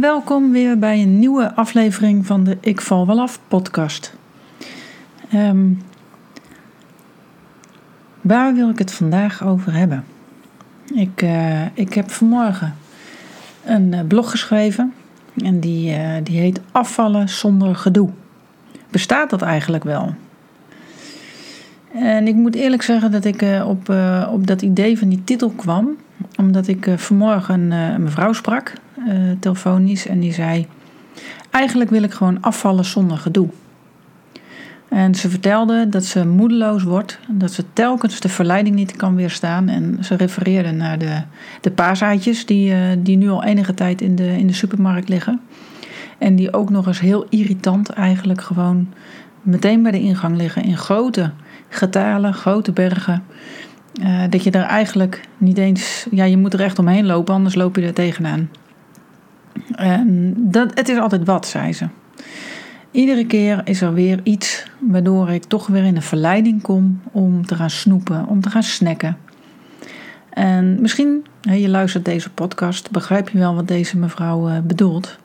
Welkom weer bij een nieuwe aflevering van de Ik Val Wel Af podcast. Ehm, waar wil ik het vandaag over hebben? Ik, uh, ik heb vanmorgen een uh, blog geschreven en die, uh, die heet Afvallen zonder gedoe. Bestaat dat eigenlijk wel? En ik moet eerlijk zeggen dat ik op, op dat idee van die titel kwam, omdat ik vanmorgen een mevrouw sprak uh, telefonisch en die zei: Eigenlijk wil ik gewoon afvallen zonder gedoe. En ze vertelde dat ze moedeloos wordt, dat ze telkens de verleiding niet kan weerstaan. En ze refereerde naar de, de paasaitjes die, uh, die nu al enige tijd in de, in de supermarkt liggen. En die ook nog eens heel irritant eigenlijk gewoon meteen bij de ingang liggen in grote getalen, grote bergen. Uh, dat je er eigenlijk niet eens, ja, je moet er echt omheen lopen, anders loop je er tegenaan. Dat, het is altijd wat, zei ze. Iedere keer is er weer iets waardoor ik toch weer in de verleiding kom om te gaan snoepen, om te gaan snacken. En misschien, je luistert deze podcast, begrijp je wel wat deze mevrouw eh, bedoelt.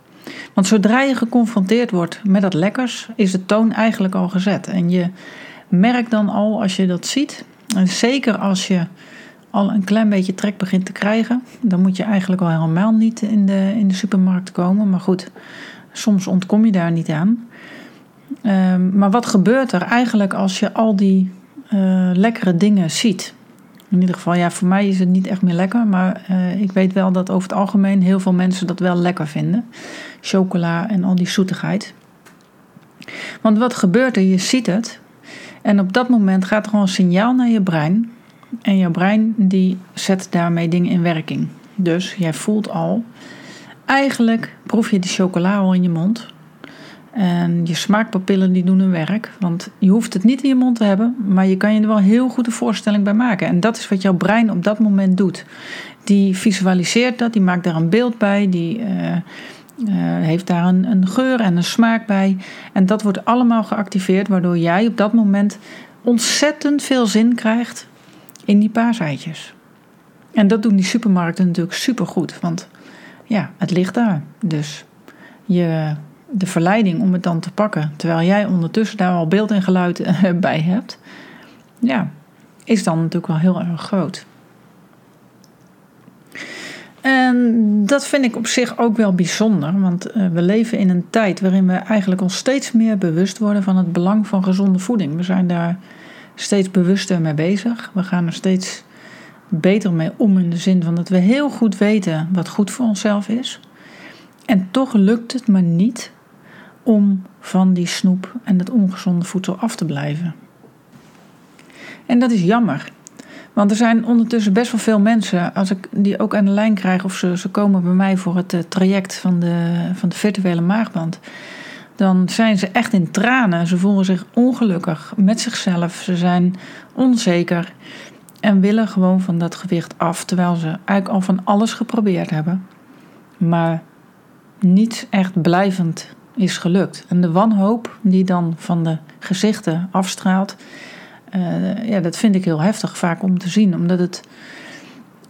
Want zodra je geconfronteerd wordt met dat lekkers, is de toon eigenlijk al gezet. En je merkt dan al als je dat ziet, en zeker als je al een klein beetje trek begint te krijgen, dan moet je eigenlijk al helemaal niet in de, in de supermarkt komen. Maar goed, soms ontkom je daar niet aan. Um, maar wat gebeurt er eigenlijk als je al die uh, lekkere dingen ziet? In ieder geval, ja, voor mij is het niet echt meer lekker. Maar uh, ik weet wel dat over het algemeen heel veel mensen dat wel lekker vinden. Chocola en al die zoetigheid. Want wat gebeurt er? Je ziet het. En op dat moment gaat er gewoon een signaal naar je brein en jouw brein die zet daarmee dingen in werking. Dus jij voelt al, eigenlijk proef je die chocola al in je mond. En je smaakpapillen die doen hun werk. Want je hoeft het niet in je mond te hebben, maar je kan je er wel heel goed een voorstelling bij maken. En dat is wat jouw brein op dat moment doet. Die visualiseert dat, die maakt daar een beeld bij, die uh, uh, heeft daar een, een geur en een smaak bij. En dat wordt allemaal geactiveerd, waardoor jij op dat moment ontzettend veel zin krijgt in die paaseitjes. En dat doen die supermarkten natuurlijk supergoed, want ja, het ligt daar. Dus je, de verleiding om het dan te pakken, terwijl jij ondertussen daar al beeld en geluid eh, bij hebt, ja, is dan natuurlijk wel heel erg groot. En dat vind ik op zich ook wel bijzonder, want eh, we leven in een tijd waarin we eigenlijk ons steeds meer bewust worden van het belang van gezonde voeding. We zijn daar steeds bewuster mee bezig. We gaan er steeds beter mee om in de zin van dat we heel goed weten wat goed voor onszelf is. En toch lukt het me niet om van die snoep en het ongezonde voedsel af te blijven. En dat is jammer. Want er zijn ondertussen best wel veel mensen, als ik die ook aan de lijn krijg, of ze, ze komen bij mij voor het eh, traject van de, van de virtuele maagband dan zijn ze echt in tranen. Ze voelen zich ongelukkig met zichzelf. Ze zijn onzeker en willen gewoon van dat gewicht af, terwijl ze eigenlijk al van alles geprobeerd hebben, maar niet echt blijvend is gelukt. En de wanhoop die dan van de gezichten afstraalt, uh, ja, dat vind ik heel heftig vaak om te zien, omdat het,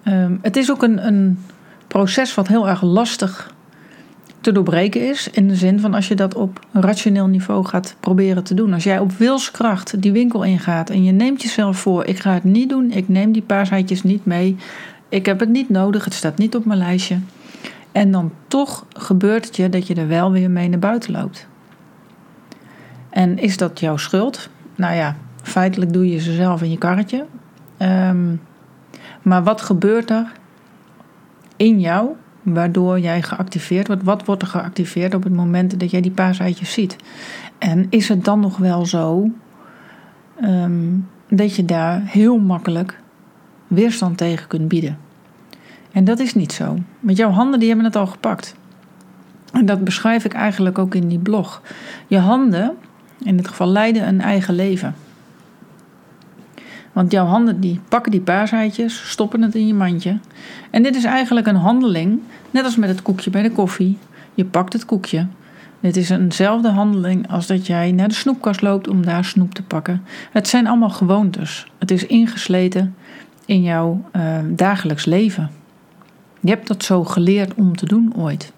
uh, het is ook een, een proces wat heel erg lastig te doorbreken is. In de zin van als je dat op rationeel niveau gaat proberen te doen. Als jij op wilskracht die winkel ingaat en je neemt jezelf voor: ik ga het niet doen, ik neem die paarsheidjes niet mee, ik heb het niet nodig, het staat niet op mijn lijstje. En dan toch gebeurt het je dat je er wel weer mee naar buiten loopt. En is dat jouw schuld? Nou ja, feitelijk doe je ze zelf in je karretje. Um, maar wat gebeurt er in jou waardoor jij geactiveerd wordt. Wat wordt er geactiveerd op het moment dat jij die paaseitjes ziet? En is het dan nog wel zo um, dat je daar heel makkelijk weerstand tegen kunt bieden? En dat is niet zo. Want jouw handen die hebben het al gepakt. En dat beschrijf ik eigenlijk ook in die blog. Je handen, in dit geval, leiden een eigen leven. Want jouw handen die pakken die paaseitjes, stoppen het in je mandje. En dit is eigenlijk een handeling, net als met het koekje bij de koffie. Je pakt het koekje. Dit is eenzelfde handeling als dat jij naar de snoepkast loopt om daar snoep te pakken. Het zijn allemaal gewoontes. Het is ingesleten in jouw uh, dagelijks leven. Je hebt dat zo geleerd om te doen ooit.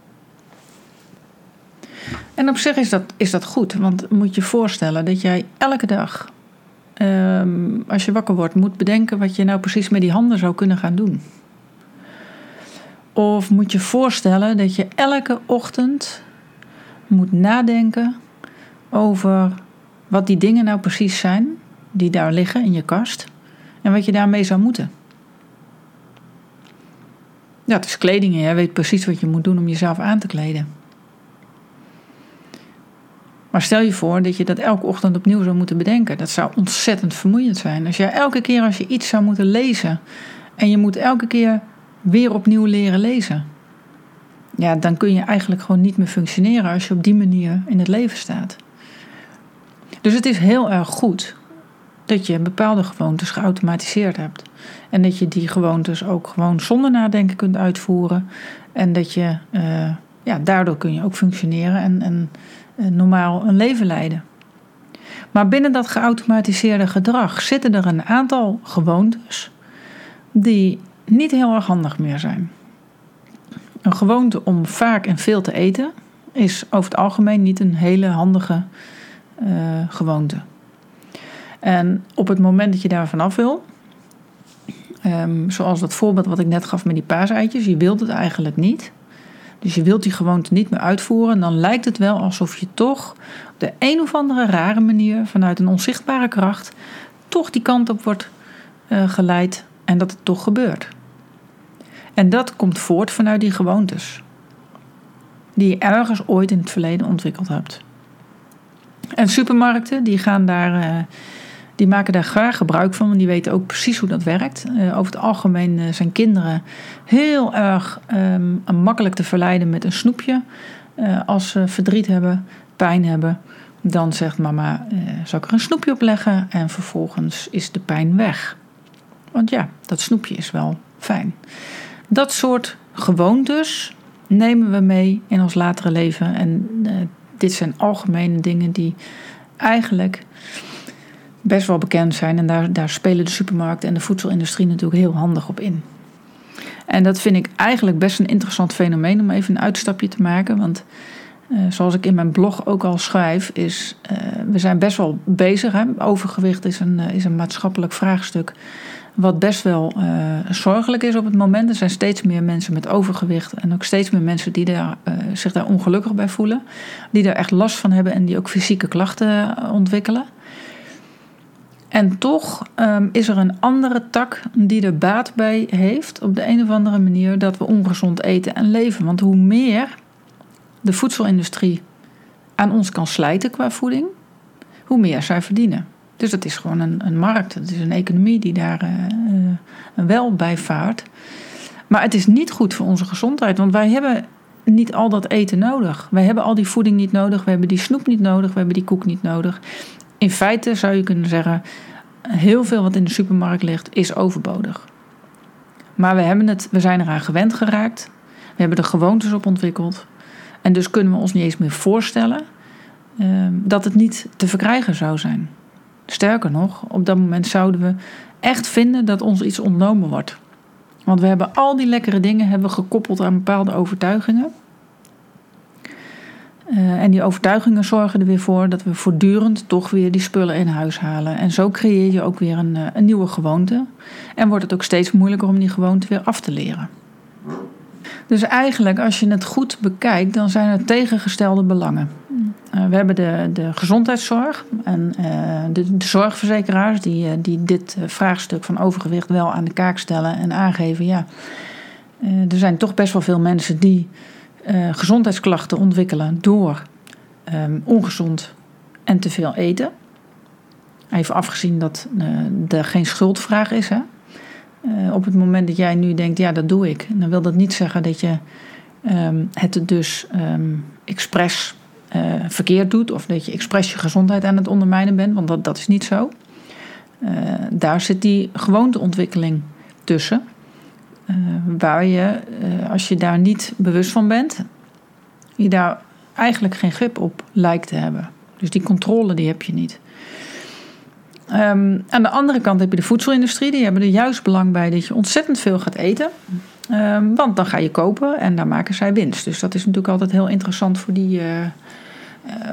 En op zich is dat, is dat goed, want moet je voorstellen dat jij elke dag, ehm, als je wakker wordt, moet bedenken wat je nou precies met die handen zou kunnen gaan doen. Of moet je voorstellen dat je elke ochtend moet nadenken over wat die dingen nou precies zijn die daar liggen in je kast en wat je daarmee zou moeten. Ja, het is kleding en jij weet precies wat je moet doen om jezelf aan te kleden. Maar stel je voor dat je dat elke ochtend opnieuw zou moeten bedenken. Dat zou ontzettend vermoeiend zijn. Als jij elke keer als je iets zou moeten lezen en je moet elke keer weer opnieuw leren lezen. Ja, dan kun je eigenlijk gewoon niet meer functioneren als je op die manier in het leven staat. Dus het is heel erg goed dat je bepaalde gewoontes geautomatiseerd hebt. En dat je die gewoontes ook gewoon zonder nadenken kunt uitvoeren. En dat je, uh, ja, daardoor kun je ook functioneren en, en normaal een leven leiden. Maar binnen dat geautomatiseerde gedrag zitten er een aantal gewoontes die niet heel erg handig meer zijn. Een gewoonte om vaak en veel te eten is over het algemeen niet een hele handige uh, gewoonte. En op het moment dat je daar vanaf wil, um, zoals dat voorbeeld wat ik net gaf met die paaseitjes, je wilt het eigenlijk niet. Dus je wilt die gewoonte niet meer uitvoeren, dan lijkt het wel alsof je toch op de een of andere rare manier vanuit een onzichtbare kracht toch die kant op wordt uh, geleid en dat het toch gebeurt. En dat komt voort vanuit die gewoontes. Die je ergens ooit in het verleden ontwikkeld hebt. En supermarkten die gaan daar, uh, die maken daar graag gebruik van, want die weten ook precies hoe dat werkt. Uh, over het algemeen uh, zijn kinderen heel erg um, makkelijk te verleiden met een snoepje. als ze verdriet hebben, pijn hebben, dan zegt mama: zal ik er een snoepje op leggen? En vervolgens is de pijn weg. Want ja, dat snoepje is wel fijn. Dat soort gewoontes nemen we mee in ons latere leven. En dit zijn algemene dingen die eigenlijk best wel bekend zijn. En daar, daar spelen de supermarkten en de voedselindustrie natuurlijk heel handig op in. En dat vind ik eigenlijk best een interessant fenomeen om even een uitstapje te maken. Want uh, zoals ik in mijn blog ook al schrijf, is uh, we zijn best wel bezig. Hè? Overgewicht is een, is een maatschappelijk vraagstuk wat best wel zorgelijk is op het moment. Er zijn steeds meer mensen met overgewicht en ook steeds meer mensen die daar, zich daar ongelukkig bij voelen. Die daar echt last van hebben en die ook fysieke klachten ontwikkelen. En toch um, is er een andere tak die er baat bij heeft op de een of andere manier dat we ongezond eten en leven. Want hoe meer de voedselindustrie aan ons kan slijten qua voeding, hoe meer zij verdienen. Dus dat is gewoon een, een markt. Het is een economie die daar uh, wel bij vaart. Maar het is niet goed voor onze gezondheid. Want wij hebben niet al dat eten nodig. Wij hebben al die voeding niet nodig. We hebben die snoep niet nodig. We hebben die koek niet nodig. In feite zou je kunnen zeggen: heel veel wat in de supermarkt ligt is overbodig. Maar we, hebben het, we zijn eraan gewend geraakt. We hebben er gewoontes op ontwikkeld. En dus kunnen we ons niet eens meer voorstellen uh, dat het niet te verkrijgen zou zijn. Sterker nog, op dat moment zouden we echt vinden dat ons iets ontnomen wordt. Want we hebben al die lekkere dingen hebben gekoppeld aan bepaalde overtuigingen. Uh, en die overtuigingen zorgen er weer voor dat we voortdurend toch weer die spullen in huis halen. En zo creëer je ook weer een, een nieuwe gewoonte. En wordt het ook steeds moeilijker om die gewoonte weer af te leren. Dus eigenlijk, als je het goed bekijkt, dan zijn er tegengestelde belangen. Uh, we hebben de, de gezondheidszorg en de, zorgverzekeraars die, die dit vraagstuk van overgewicht wel aan de kaak stellen en aangeven: ja, er zijn toch best wel veel mensen die gezondheidsklachten ontwikkelen door um, ongezond en te veel eten. Even afgezien dat er geen schuldvraag is. Hè? op het moment dat jij nu denkt: ja, dat doe ik, dan wil dat niet zeggen dat je um, het dus um, expres uh, verkeerd doet of dat je expres je gezondheid aan het ondermijnen bent, want dat, dat is niet zo. Uh, daar zit die gewoonteontwikkeling tussen. Uh, waar je, als je daar niet bewust van bent, je daar eigenlijk geen grip op lijkt te hebben. Dus die controle die heb je niet. Um, aan de andere kant heb je de voedselindustrie. Die hebben er juist belang bij dat je ontzettend veel gaat eten. Um, want dan ga je kopen en daar maken zij winst. Dus dat is natuurlijk altijd heel interessant voor die, uh,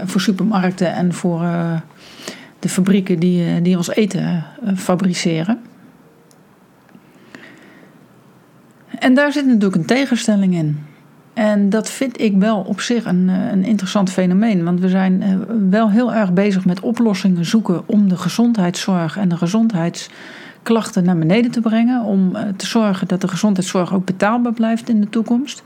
voor supermarkten en voor de fabrieken die, die ons eten fabriceren. En daar zit natuurlijk een tegenstelling in. En dat vind ik wel op zich een, eh, een interessant fenomeen. Want we zijn eh, wel heel erg bezig met oplossingen zoeken om de gezondheidszorg en de gezondheidsklachten naar beneden te brengen. Om eh, te zorgen dat de gezondheidszorg ook betaalbaar blijft in de toekomst.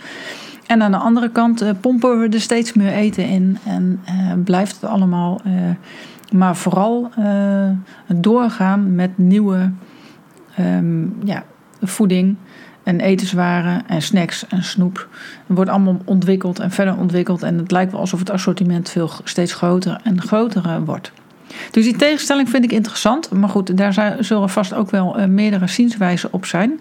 En aan de andere kant pompen we er steeds meer eten in en blijft het allemaal. maar vooral doorgaan met nieuwe ja, voeding en etenswaren en snacks en snoep. Het wordt allemaal ontwikkeld en verder ontwikkeld. En het lijkt wel alsof het assortiment veel steeds groter en groter eh, wordt. Dus die tegenstelling vind ik interessant. Maar goed, daar zullen vast ook wel uh, meerdere zienswijzen op zijn.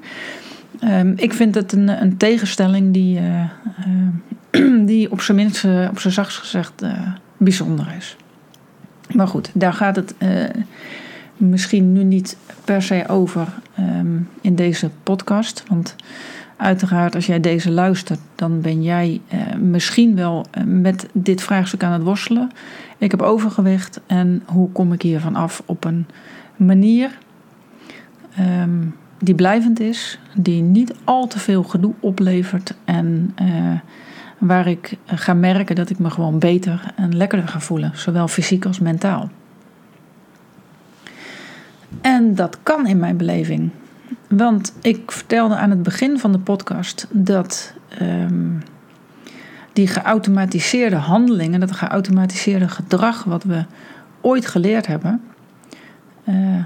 Um, ik vind het een, een tegenstelling die, uh, die op zijn minst, op zijn zachtst gezegd, bijzonder is. Maar goed, daar gaat het misschien nu niet per se over ehm, in deze podcast. Want uiteraard, als jij deze luistert, dan ben jij uh, misschien wel eh, met dit vraagstuk aan het worstelen. Ik heb overgewicht en hoe kom ik hiervan af op een manier ehm, die blijvend is, die niet al te veel gedoe oplevert en uh, waar ik ga merken dat ik me gewoon beter en lekkerder ga voelen, zowel fysiek als mentaal. En dat kan in mijn beleving. Want ik vertelde aan het begin van de podcast dat ehm, die geautomatiseerde handelingen, dat geautomatiseerde gedrag wat we ooit geleerd hebben, uh,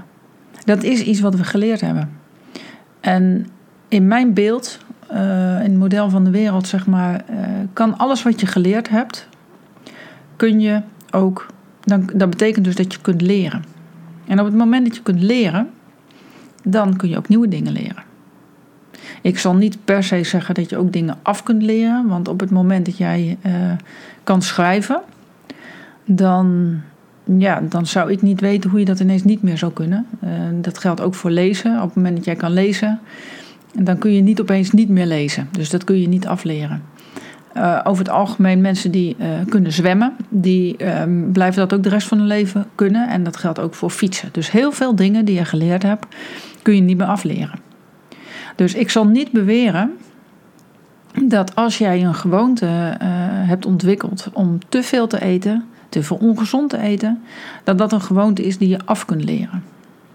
dat is iets wat we geleerd hebben. En in mijn beeld, uh, in het model van de wereld, zeg maar, uh, kan alles wat je geleerd hebt, kun je ook, dan, dat betekent dus dat je kunt leren. En op het moment dat je kunt leren, dan kun je ook nieuwe dingen leren. Ik zal niet per se zeggen dat je ook dingen af kunt leren, want op het moment dat jij uh, kan schrijven, dan, ja, dan zou ik niet weten hoe je dat ineens niet meer zou kunnen. Uh, dat geldt ook voor lezen. Op het moment dat jij kan lezen, dan kun je niet opeens niet meer lezen. Dus dat kun je niet afleren. Uh, over het algemeen mensen die uh, kunnen zwemmen, die um, blijven dat ook de rest van hun leven kunnen. En dat geldt ook voor fietsen. Dus heel veel dingen die je geleerd hebt, kun je niet meer afleren. Dus ik zal niet beweren dat als jij een gewoonte uh, hebt ontwikkeld om te veel te eten, te veel ongezond te eten, dat dat een gewoonte is die je af kunt leren.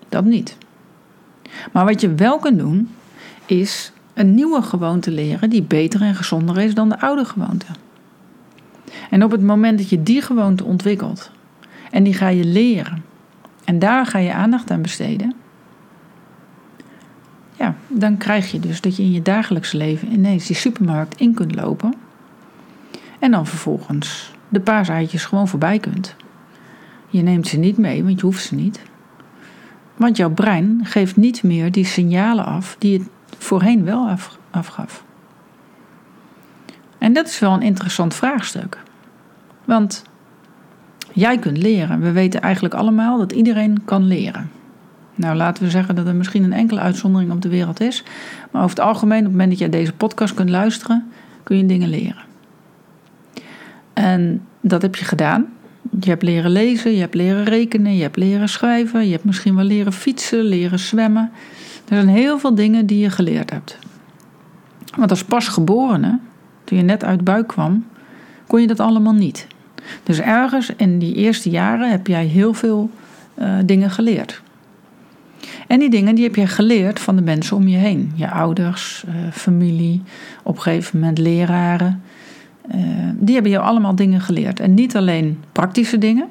Dat niet. Maar wat je wel kunt doen, is een nieuwe gewoonte leren die beter en gezonder is dan de oude gewoonte. En op het moment dat je die gewoonte ontwikkelt en die ga je leren en daar ga je aandacht aan besteden, ja, dan krijg je dus dat je in je dagelijkse leven ineens die supermarkt in kunt lopen en dan vervolgens de paaseitjes gewoon voorbij kunt. Je neemt ze niet mee, want je hoeft ze niet. Want jouw brein geeft niet meer die signalen af die het voorheen wel af, afgaf. En dat is wel een interessant vraagstuk. Want jij kunt leren. We weten eigenlijk allemaal dat iedereen kan leren. Nou, laten we zeggen dat er misschien een enkele uitzondering op de wereld is. Maar over het algemeen, op het moment dat jij deze podcast kunt luisteren, kun je dingen leren. En dat heb je gedaan. Je hebt leren lezen, je hebt leren rekenen, je hebt leren schrijven, je hebt misschien wel leren fietsen, leren zwemmen. Er zijn heel veel dingen die je geleerd hebt. Want als pasgeborene, toen je net uit buik kwam, kon je dat allemaal niet. Dus ergens in die eerste jaren heb jij heel veel uh, dingen geleerd. En die dingen die heb je geleerd van de mensen om je heen. Je ouders, uh, familie, op een gegeven moment leraren. Uh, die hebben jou allemaal dingen geleerd. En niet alleen praktische dingen,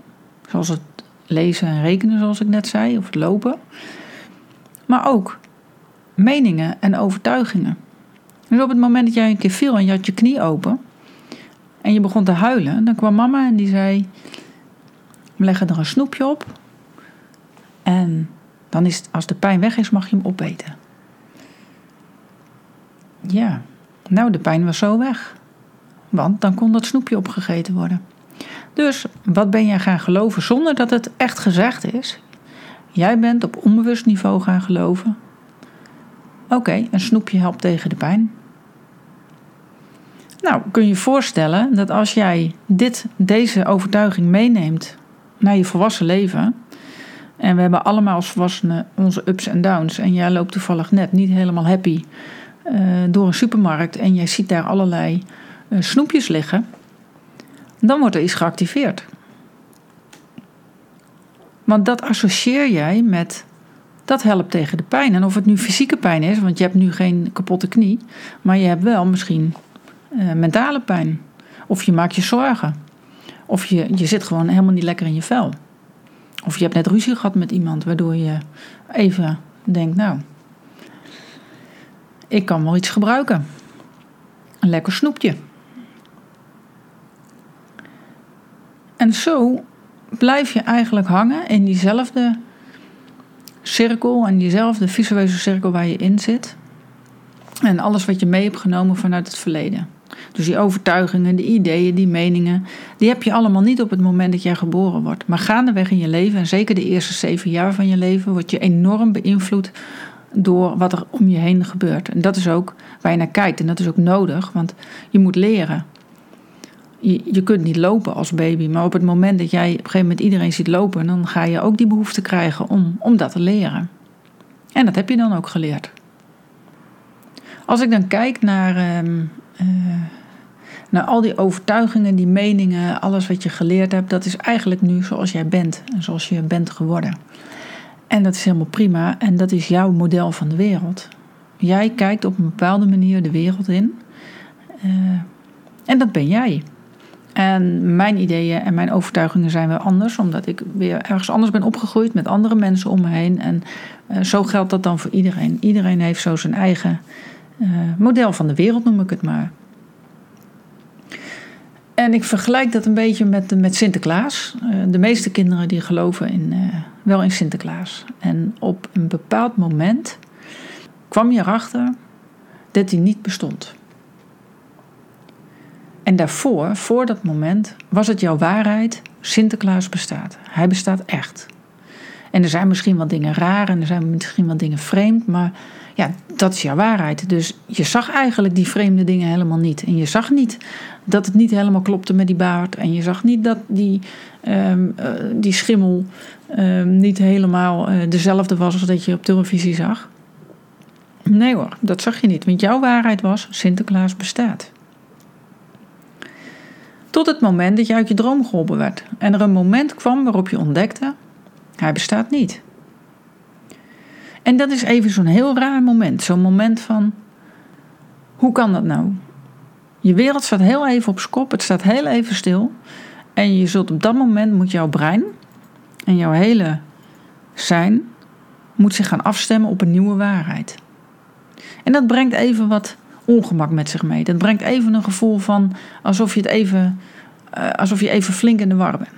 zoals het lezen en rekenen, zoals ik net zei, of het lopen. Maar ook meningen en overtuigingen. Dus op het moment dat jij een keer viel en je had je knie open en je begon te huilen, dan kwam mama en die zei: We leggen er een snoepje op en dan is het, als de pijn weg is, mag je hem opeten. Ja, nou, de pijn was zo weg. Want dan kon dat snoepje opgegeten worden. Dus wat ben jij gaan geloven zonder dat het echt gezegd is? Jij bent op onbewust niveau gaan geloven Oké, een snoepje helpt tegen de pijn. Nou, kun je je voorstellen dat als jij dit, deze overtuiging meeneemt naar je volwassen leven. En we hebben allemaal als volwassenen onze ups en downs. En jij loopt toevallig net niet helemaal happy uh, door een supermarkt. En jij ziet daar allerlei uh, snoepjes liggen. Dan wordt er iets geactiveerd. Want dat associeer jij met dat helpt tegen de pijn. En of het nu fysieke pijn is, want je hebt nu geen kapotte knie, maar je hebt wel misschien uh, mentale pijn. Of je maakt je zorgen. Of je, je zit gewoon helemaal niet lekker in je vel. Of je hebt net ruzie gehad met iemand, waardoor je even denkt, nou, ik kan wel iets gebruiken. Een lekker snoepje. En zo blijf je eigenlijk hangen in diezelfde cirkel en diezelfde visueuze cirkel waar je in zit. En alles wat je mee hebt genomen vanuit het verleden. Dus die overtuigingen, die ideeën, die meningen, die heb je allemaal niet op het moment dat jij geboren wordt. Maar gaandeweg in je leven, en zeker de eerste zeven jaar van je leven, word je enorm beïnvloed door wat er om je heen gebeurt. En dat is ook waar je naar kijkt. En dat is ook nodig, want je moet leren. Je, kunt niet lopen als baby, maar op het moment dat jij op een gegeven moment iedereen ziet lopen, dan ga je ook die behoefte krijgen om, om dat te leren. En dat heb je dan ook geleerd. Als ik dan kijk naar, ehm, uh, naar al die overtuigingen, die meningen, alles wat je geleerd hebt, dat is eigenlijk nu zoals jij bent en zoals je bent geworden. En dat is helemaal prima en dat is jouw model van de wereld. Jij kijkt op een bepaalde manier de wereld in uh, en dat ben jij. En mijn ideeën en mijn overtuigingen zijn weer anders, omdat ik weer ergens anders ben opgegroeid met andere mensen om me heen. En uh, zo geldt dat dan voor iedereen. Iedereen heeft zo zijn eigen uh, model van de wereld, noem ik het maar. En ik vergelijk dat een beetje met, met Sinterklaas. Uh, de meeste kinderen die geloven in, wel in Sinterklaas. En op een bepaald moment kwam je erachter dat hij niet bestond. En daarvoor, voor dat moment, was het jouw waarheid: Sinterklaas bestaat. Hij bestaat echt. En er zijn misschien wat dingen raar en er zijn misschien wat dingen vreemd, maar ja, dat is jouw waarheid. Dus je zag eigenlijk die vreemde dingen helemaal niet. En je zag niet dat het niet helemaal klopte met die baard. En je zag niet dat die, um, uh, die schimmel um, niet helemaal uh, dezelfde was als dat je op televisie zag. Nee hoor, dat zag je niet. Want jouw waarheid was: Sinterklaas bestaat. Tot het moment dat je uit je droom geholpen werd. En er een moment kwam waarop je ontdekte: hij bestaat niet. En dat is even zo'n heel raar moment. Zo'n moment van: hoe kan dat nou? Je wereld staat heel even op kop, het staat heel even stil. En je zult op dat moment moet jouw brein en jouw hele zijn moet zich gaan afstemmen op een nieuwe waarheid. En dat brengt even wat ongemak met zich mee. Dat brengt even een gevoel van alsof je het even, uh, alsof je even flink in de war bent.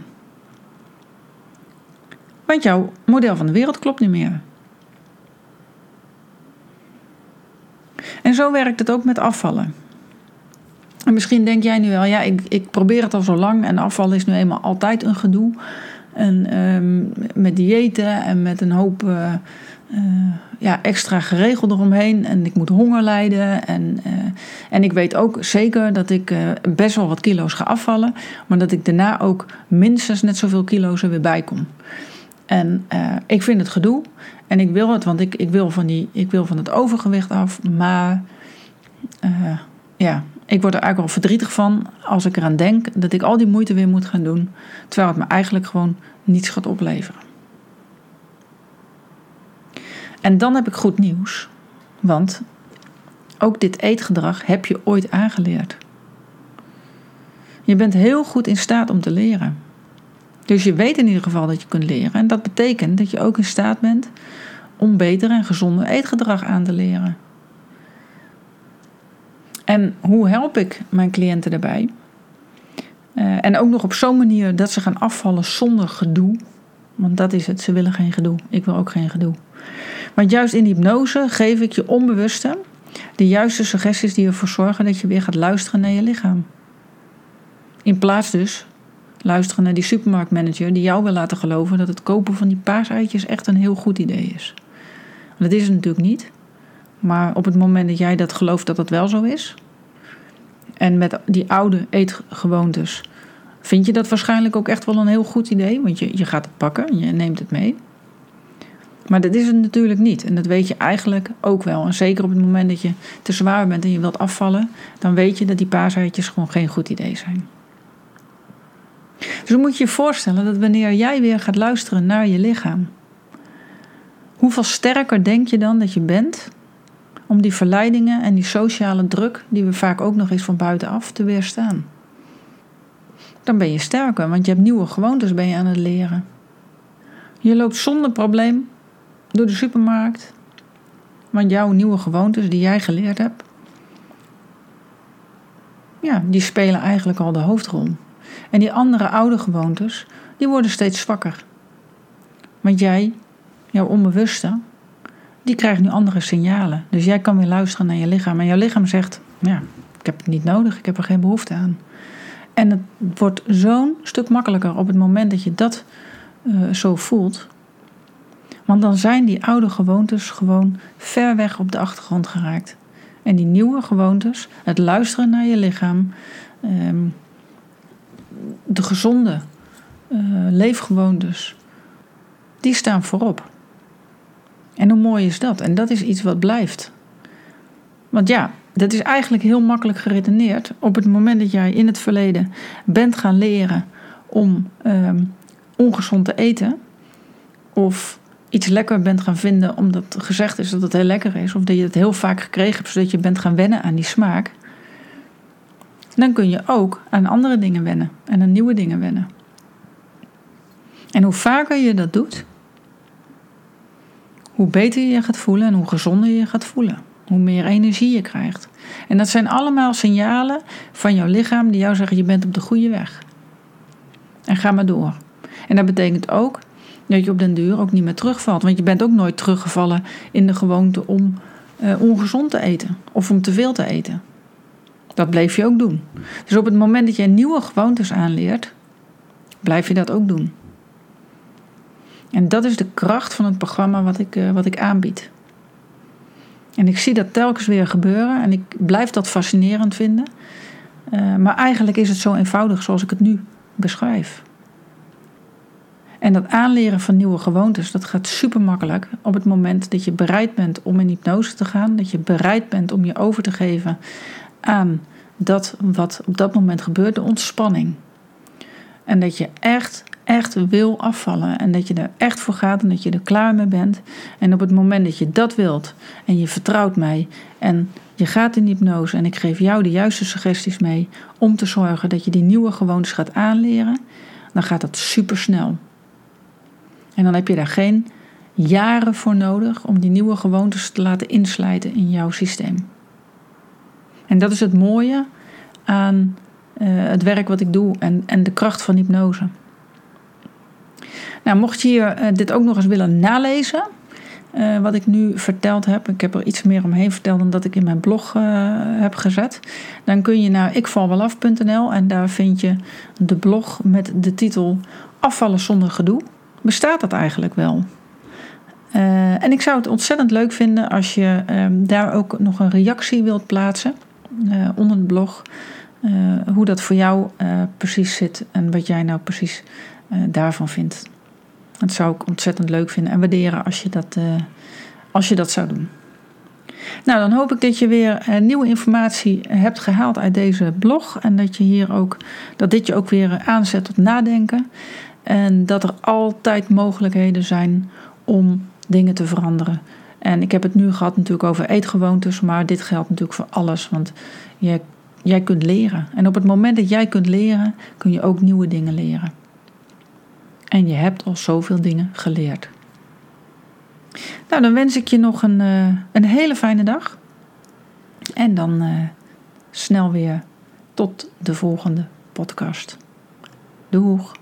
Want jouw model van de wereld klopt niet meer. En zo werkt het ook met afvallen. En misschien denk jij nu wel, ja, ik, ik probeer het al zo lang en afvallen is nu eenmaal altijd een gedoe. En um, met diëten en met een hoop uh, uh, ja, extra geregeld eromheen. En ik moet honger lijden. En, uh, en ik weet ook zeker dat ik best wel wat kilo's ga afvallen. Maar dat ik daarna ook minstens net zoveel kilo's er weer bij kom. En ik vind het gedoe. En ik wil het, want ik, ik, wil, van die, ik wil van het overgewicht af. Maar ja, ik word er eigenlijk wel verdrietig van als ik eraan denk dat ik al die moeite weer moet gaan doen, terwijl het me eigenlijk gewoon niets gaat opleveren. En dan heb ik goed nieuws, want ook dit eetgedrag heb je ooit aangeleerd. Je bent heel goed in staat om te leren. Dus je weet in ieder geval dat je kunt leren. En dat betekent dat je ook in staat bent om beter en gezonder eetgedrag aan te leren. En hoe help ik mijn cliënten daarbij? Uh, en ook nog op zo'n manier dat ze gaan afvallen zonder gedoe. Want dat is het, ze willen geen gedoe. Ik wil ook geen gedoe. Want juist in hypnose geef ik je onbewuste de juiste suggesties die ervoor zorgen dat je weer gaat luisteren naar je lichaam. In plaats dus luisteren naar die supermarktmanager die jou wil laten geloven dat het kopen van die paaseitjes echt een heel goed idee is. Dat is het natuurlijk niet. Maar op het moment dat jij dat gelooft dat dat wel zo is, En met die oude eetgewoontes vind je dat waarschijnlijk ook echt wel een heel goed idee, want je, je gaat het pakken en je neemt het mee. Maar dat is het natuurlijk niet. En dat weet je eigenlijk ook wel. En zeker op het moment dat je te zwaar bent en je wilt afvallen, dan weet je dat die paaseitjes gewoon geen goed idee zijn. Dus dan moet je je voorstellen dat wanneer jij weer gaat luisteren naar je lichaam, hoeveel sterker denk je dan dat je bent om die verleidingen en die sociale druk, die we vaak ook nog eens van buitenaf, te weerstaan? Dan ben je sterker, want je hebt nieuwe gewoontes ben je aan het leren. Je loopt zonder probleem door de supermarkt. Want jouw nieuwe gewoontes die jij geleerd hebt, ja, die spelen eigenlijk al de hoofdrol. En die andere oude gewoontes, die worden steeds zwakker. Want jij, jouw onbewuste, die krijgt nu andere signalen. Dus jij kan weer luisteren naar je lichaam. En jouw lichaam zegt, ja, ik heb het niet nodig, ik heb er geen behoefte aan. En het wordt zo'n stuk makkelijker op het moment dat je dat uh, zo voelt. Want dan zijn die oude gewoontes gewoon ver weg op de achtergrond geraakt. En die nieuwe gewoontes, het luisteren naar je lichaam, ehm, de gezonde uh, leefgewoontes, die staan voorop. En hoe mooi is dat? En dat is iets wat blijft. Want ja, dat is eigenlijk heel makkelijk geredeneerd. Op het moment dat jij in het verleden bent gaan leren om um, ongezond te eten, of iets lekker bent gaan vinden omdat gezegd is dat het heel lekker is, of dat je het heel vaak gekregen hebt zodat je bent gaan wennen aan die smaak, dan kun je ook aan andere dingen wennen en aan nieuwe dingen wennen. En hoe vaker je dat doet, hoe beter je je gaat voelen en hoe gezonder je je gaat voelen. Hoe meer energie je krijgt. En dat zijn allemaal signalen van jouw lichaam die jou zeggen: je bent op de goede weg. En ga maar door. En dat betekent ook dat je op den duur ook niet meer terugvalt. Want je bent ook nooit teruggevallen in de gewoonte om uh, ongezond te eten of om te veel te eten. Dat bleef je ook doen. Dus op het moment dat je nieuwe gewoontes aanleert, blijf je dat ook doen. En dat is de kracht van het programma wat ik, uh, wat ik aanbied. En ik zie dat telkens weer gebeuren en ik blijf dat fascinerend vinden. Uh, maar eigenlijk is het zo eenvoudig zoals ik het nu beschrijf. En dat aanleren van nieuwe gewoontes, dat gaat super makkelijk op het moment dat je bereid bent om in hypnose te gaan. Dat je bereid bent om je over te geven aan dat wat op dat moment gebeurt, de ontspanning. En dat je echt, echt wil afvallen. En dat je er echt voor gaat en dat je er klaar mee bent. En op het moment dat je dat wilt en je vertrouwt mij en je gaat in hypnose en ik geef jou de juiste suggesties mee om te zorgen dat je die nieuwe gewoontes gaat aanleren, dan gaat dat super snel. En dan heb je daar geen jaren voor nodig om die nieuwe gewoontes te laten inslijten in jouw systeem. En dat is het mooie aan uh, het werk wat ik doe en, en de kracht van hypnose. Nou, mocht je hier, uh, dit ook nog eens willen nalezen, uh, wat ik nu verteld heb, ik heb er iets meer omheen verteld dan dat ik in mijn blog heb gezet, dan kun je naar ikvalwelaf.nl en daar vind je de blog met de titel Afvallen zonder gedoe bestaat dat eigenlijk wel? Uh, en ik zou het ontzettend leuk vinden als je uh, daar ook nog een reactie wilt plaatsen uh, onder het blog. hoe dat voor jou precies zit en wat jij nou precies daarvan vindt. Dat zou ik ontzettend leuk vinden en waarderen als je dat, als je dat zou doen. Nou, dan hoop ik dat je weer nieuwe informatie hebt gehaald uit deze blog. En dat, je hier ook, dat dit je ook weer aanzet tot nadenken. En dat er altijd mogelijkheden zijn om dingen te veranderen. En ik heb het nu gehad natuurlijk over eetgewoontes, maar dit geldt natuurlijk voor alles. Want je, jij kunt leren. En op het moment dat jij kunt leren, kun je ook nieuwe dingen leren. En je hebt al zoveel dingen geleerd. Nou, dan wens ik je nog een, uh, een hele fijne dag. En dan uh, snel weer tot de volgende podcast. Doeg!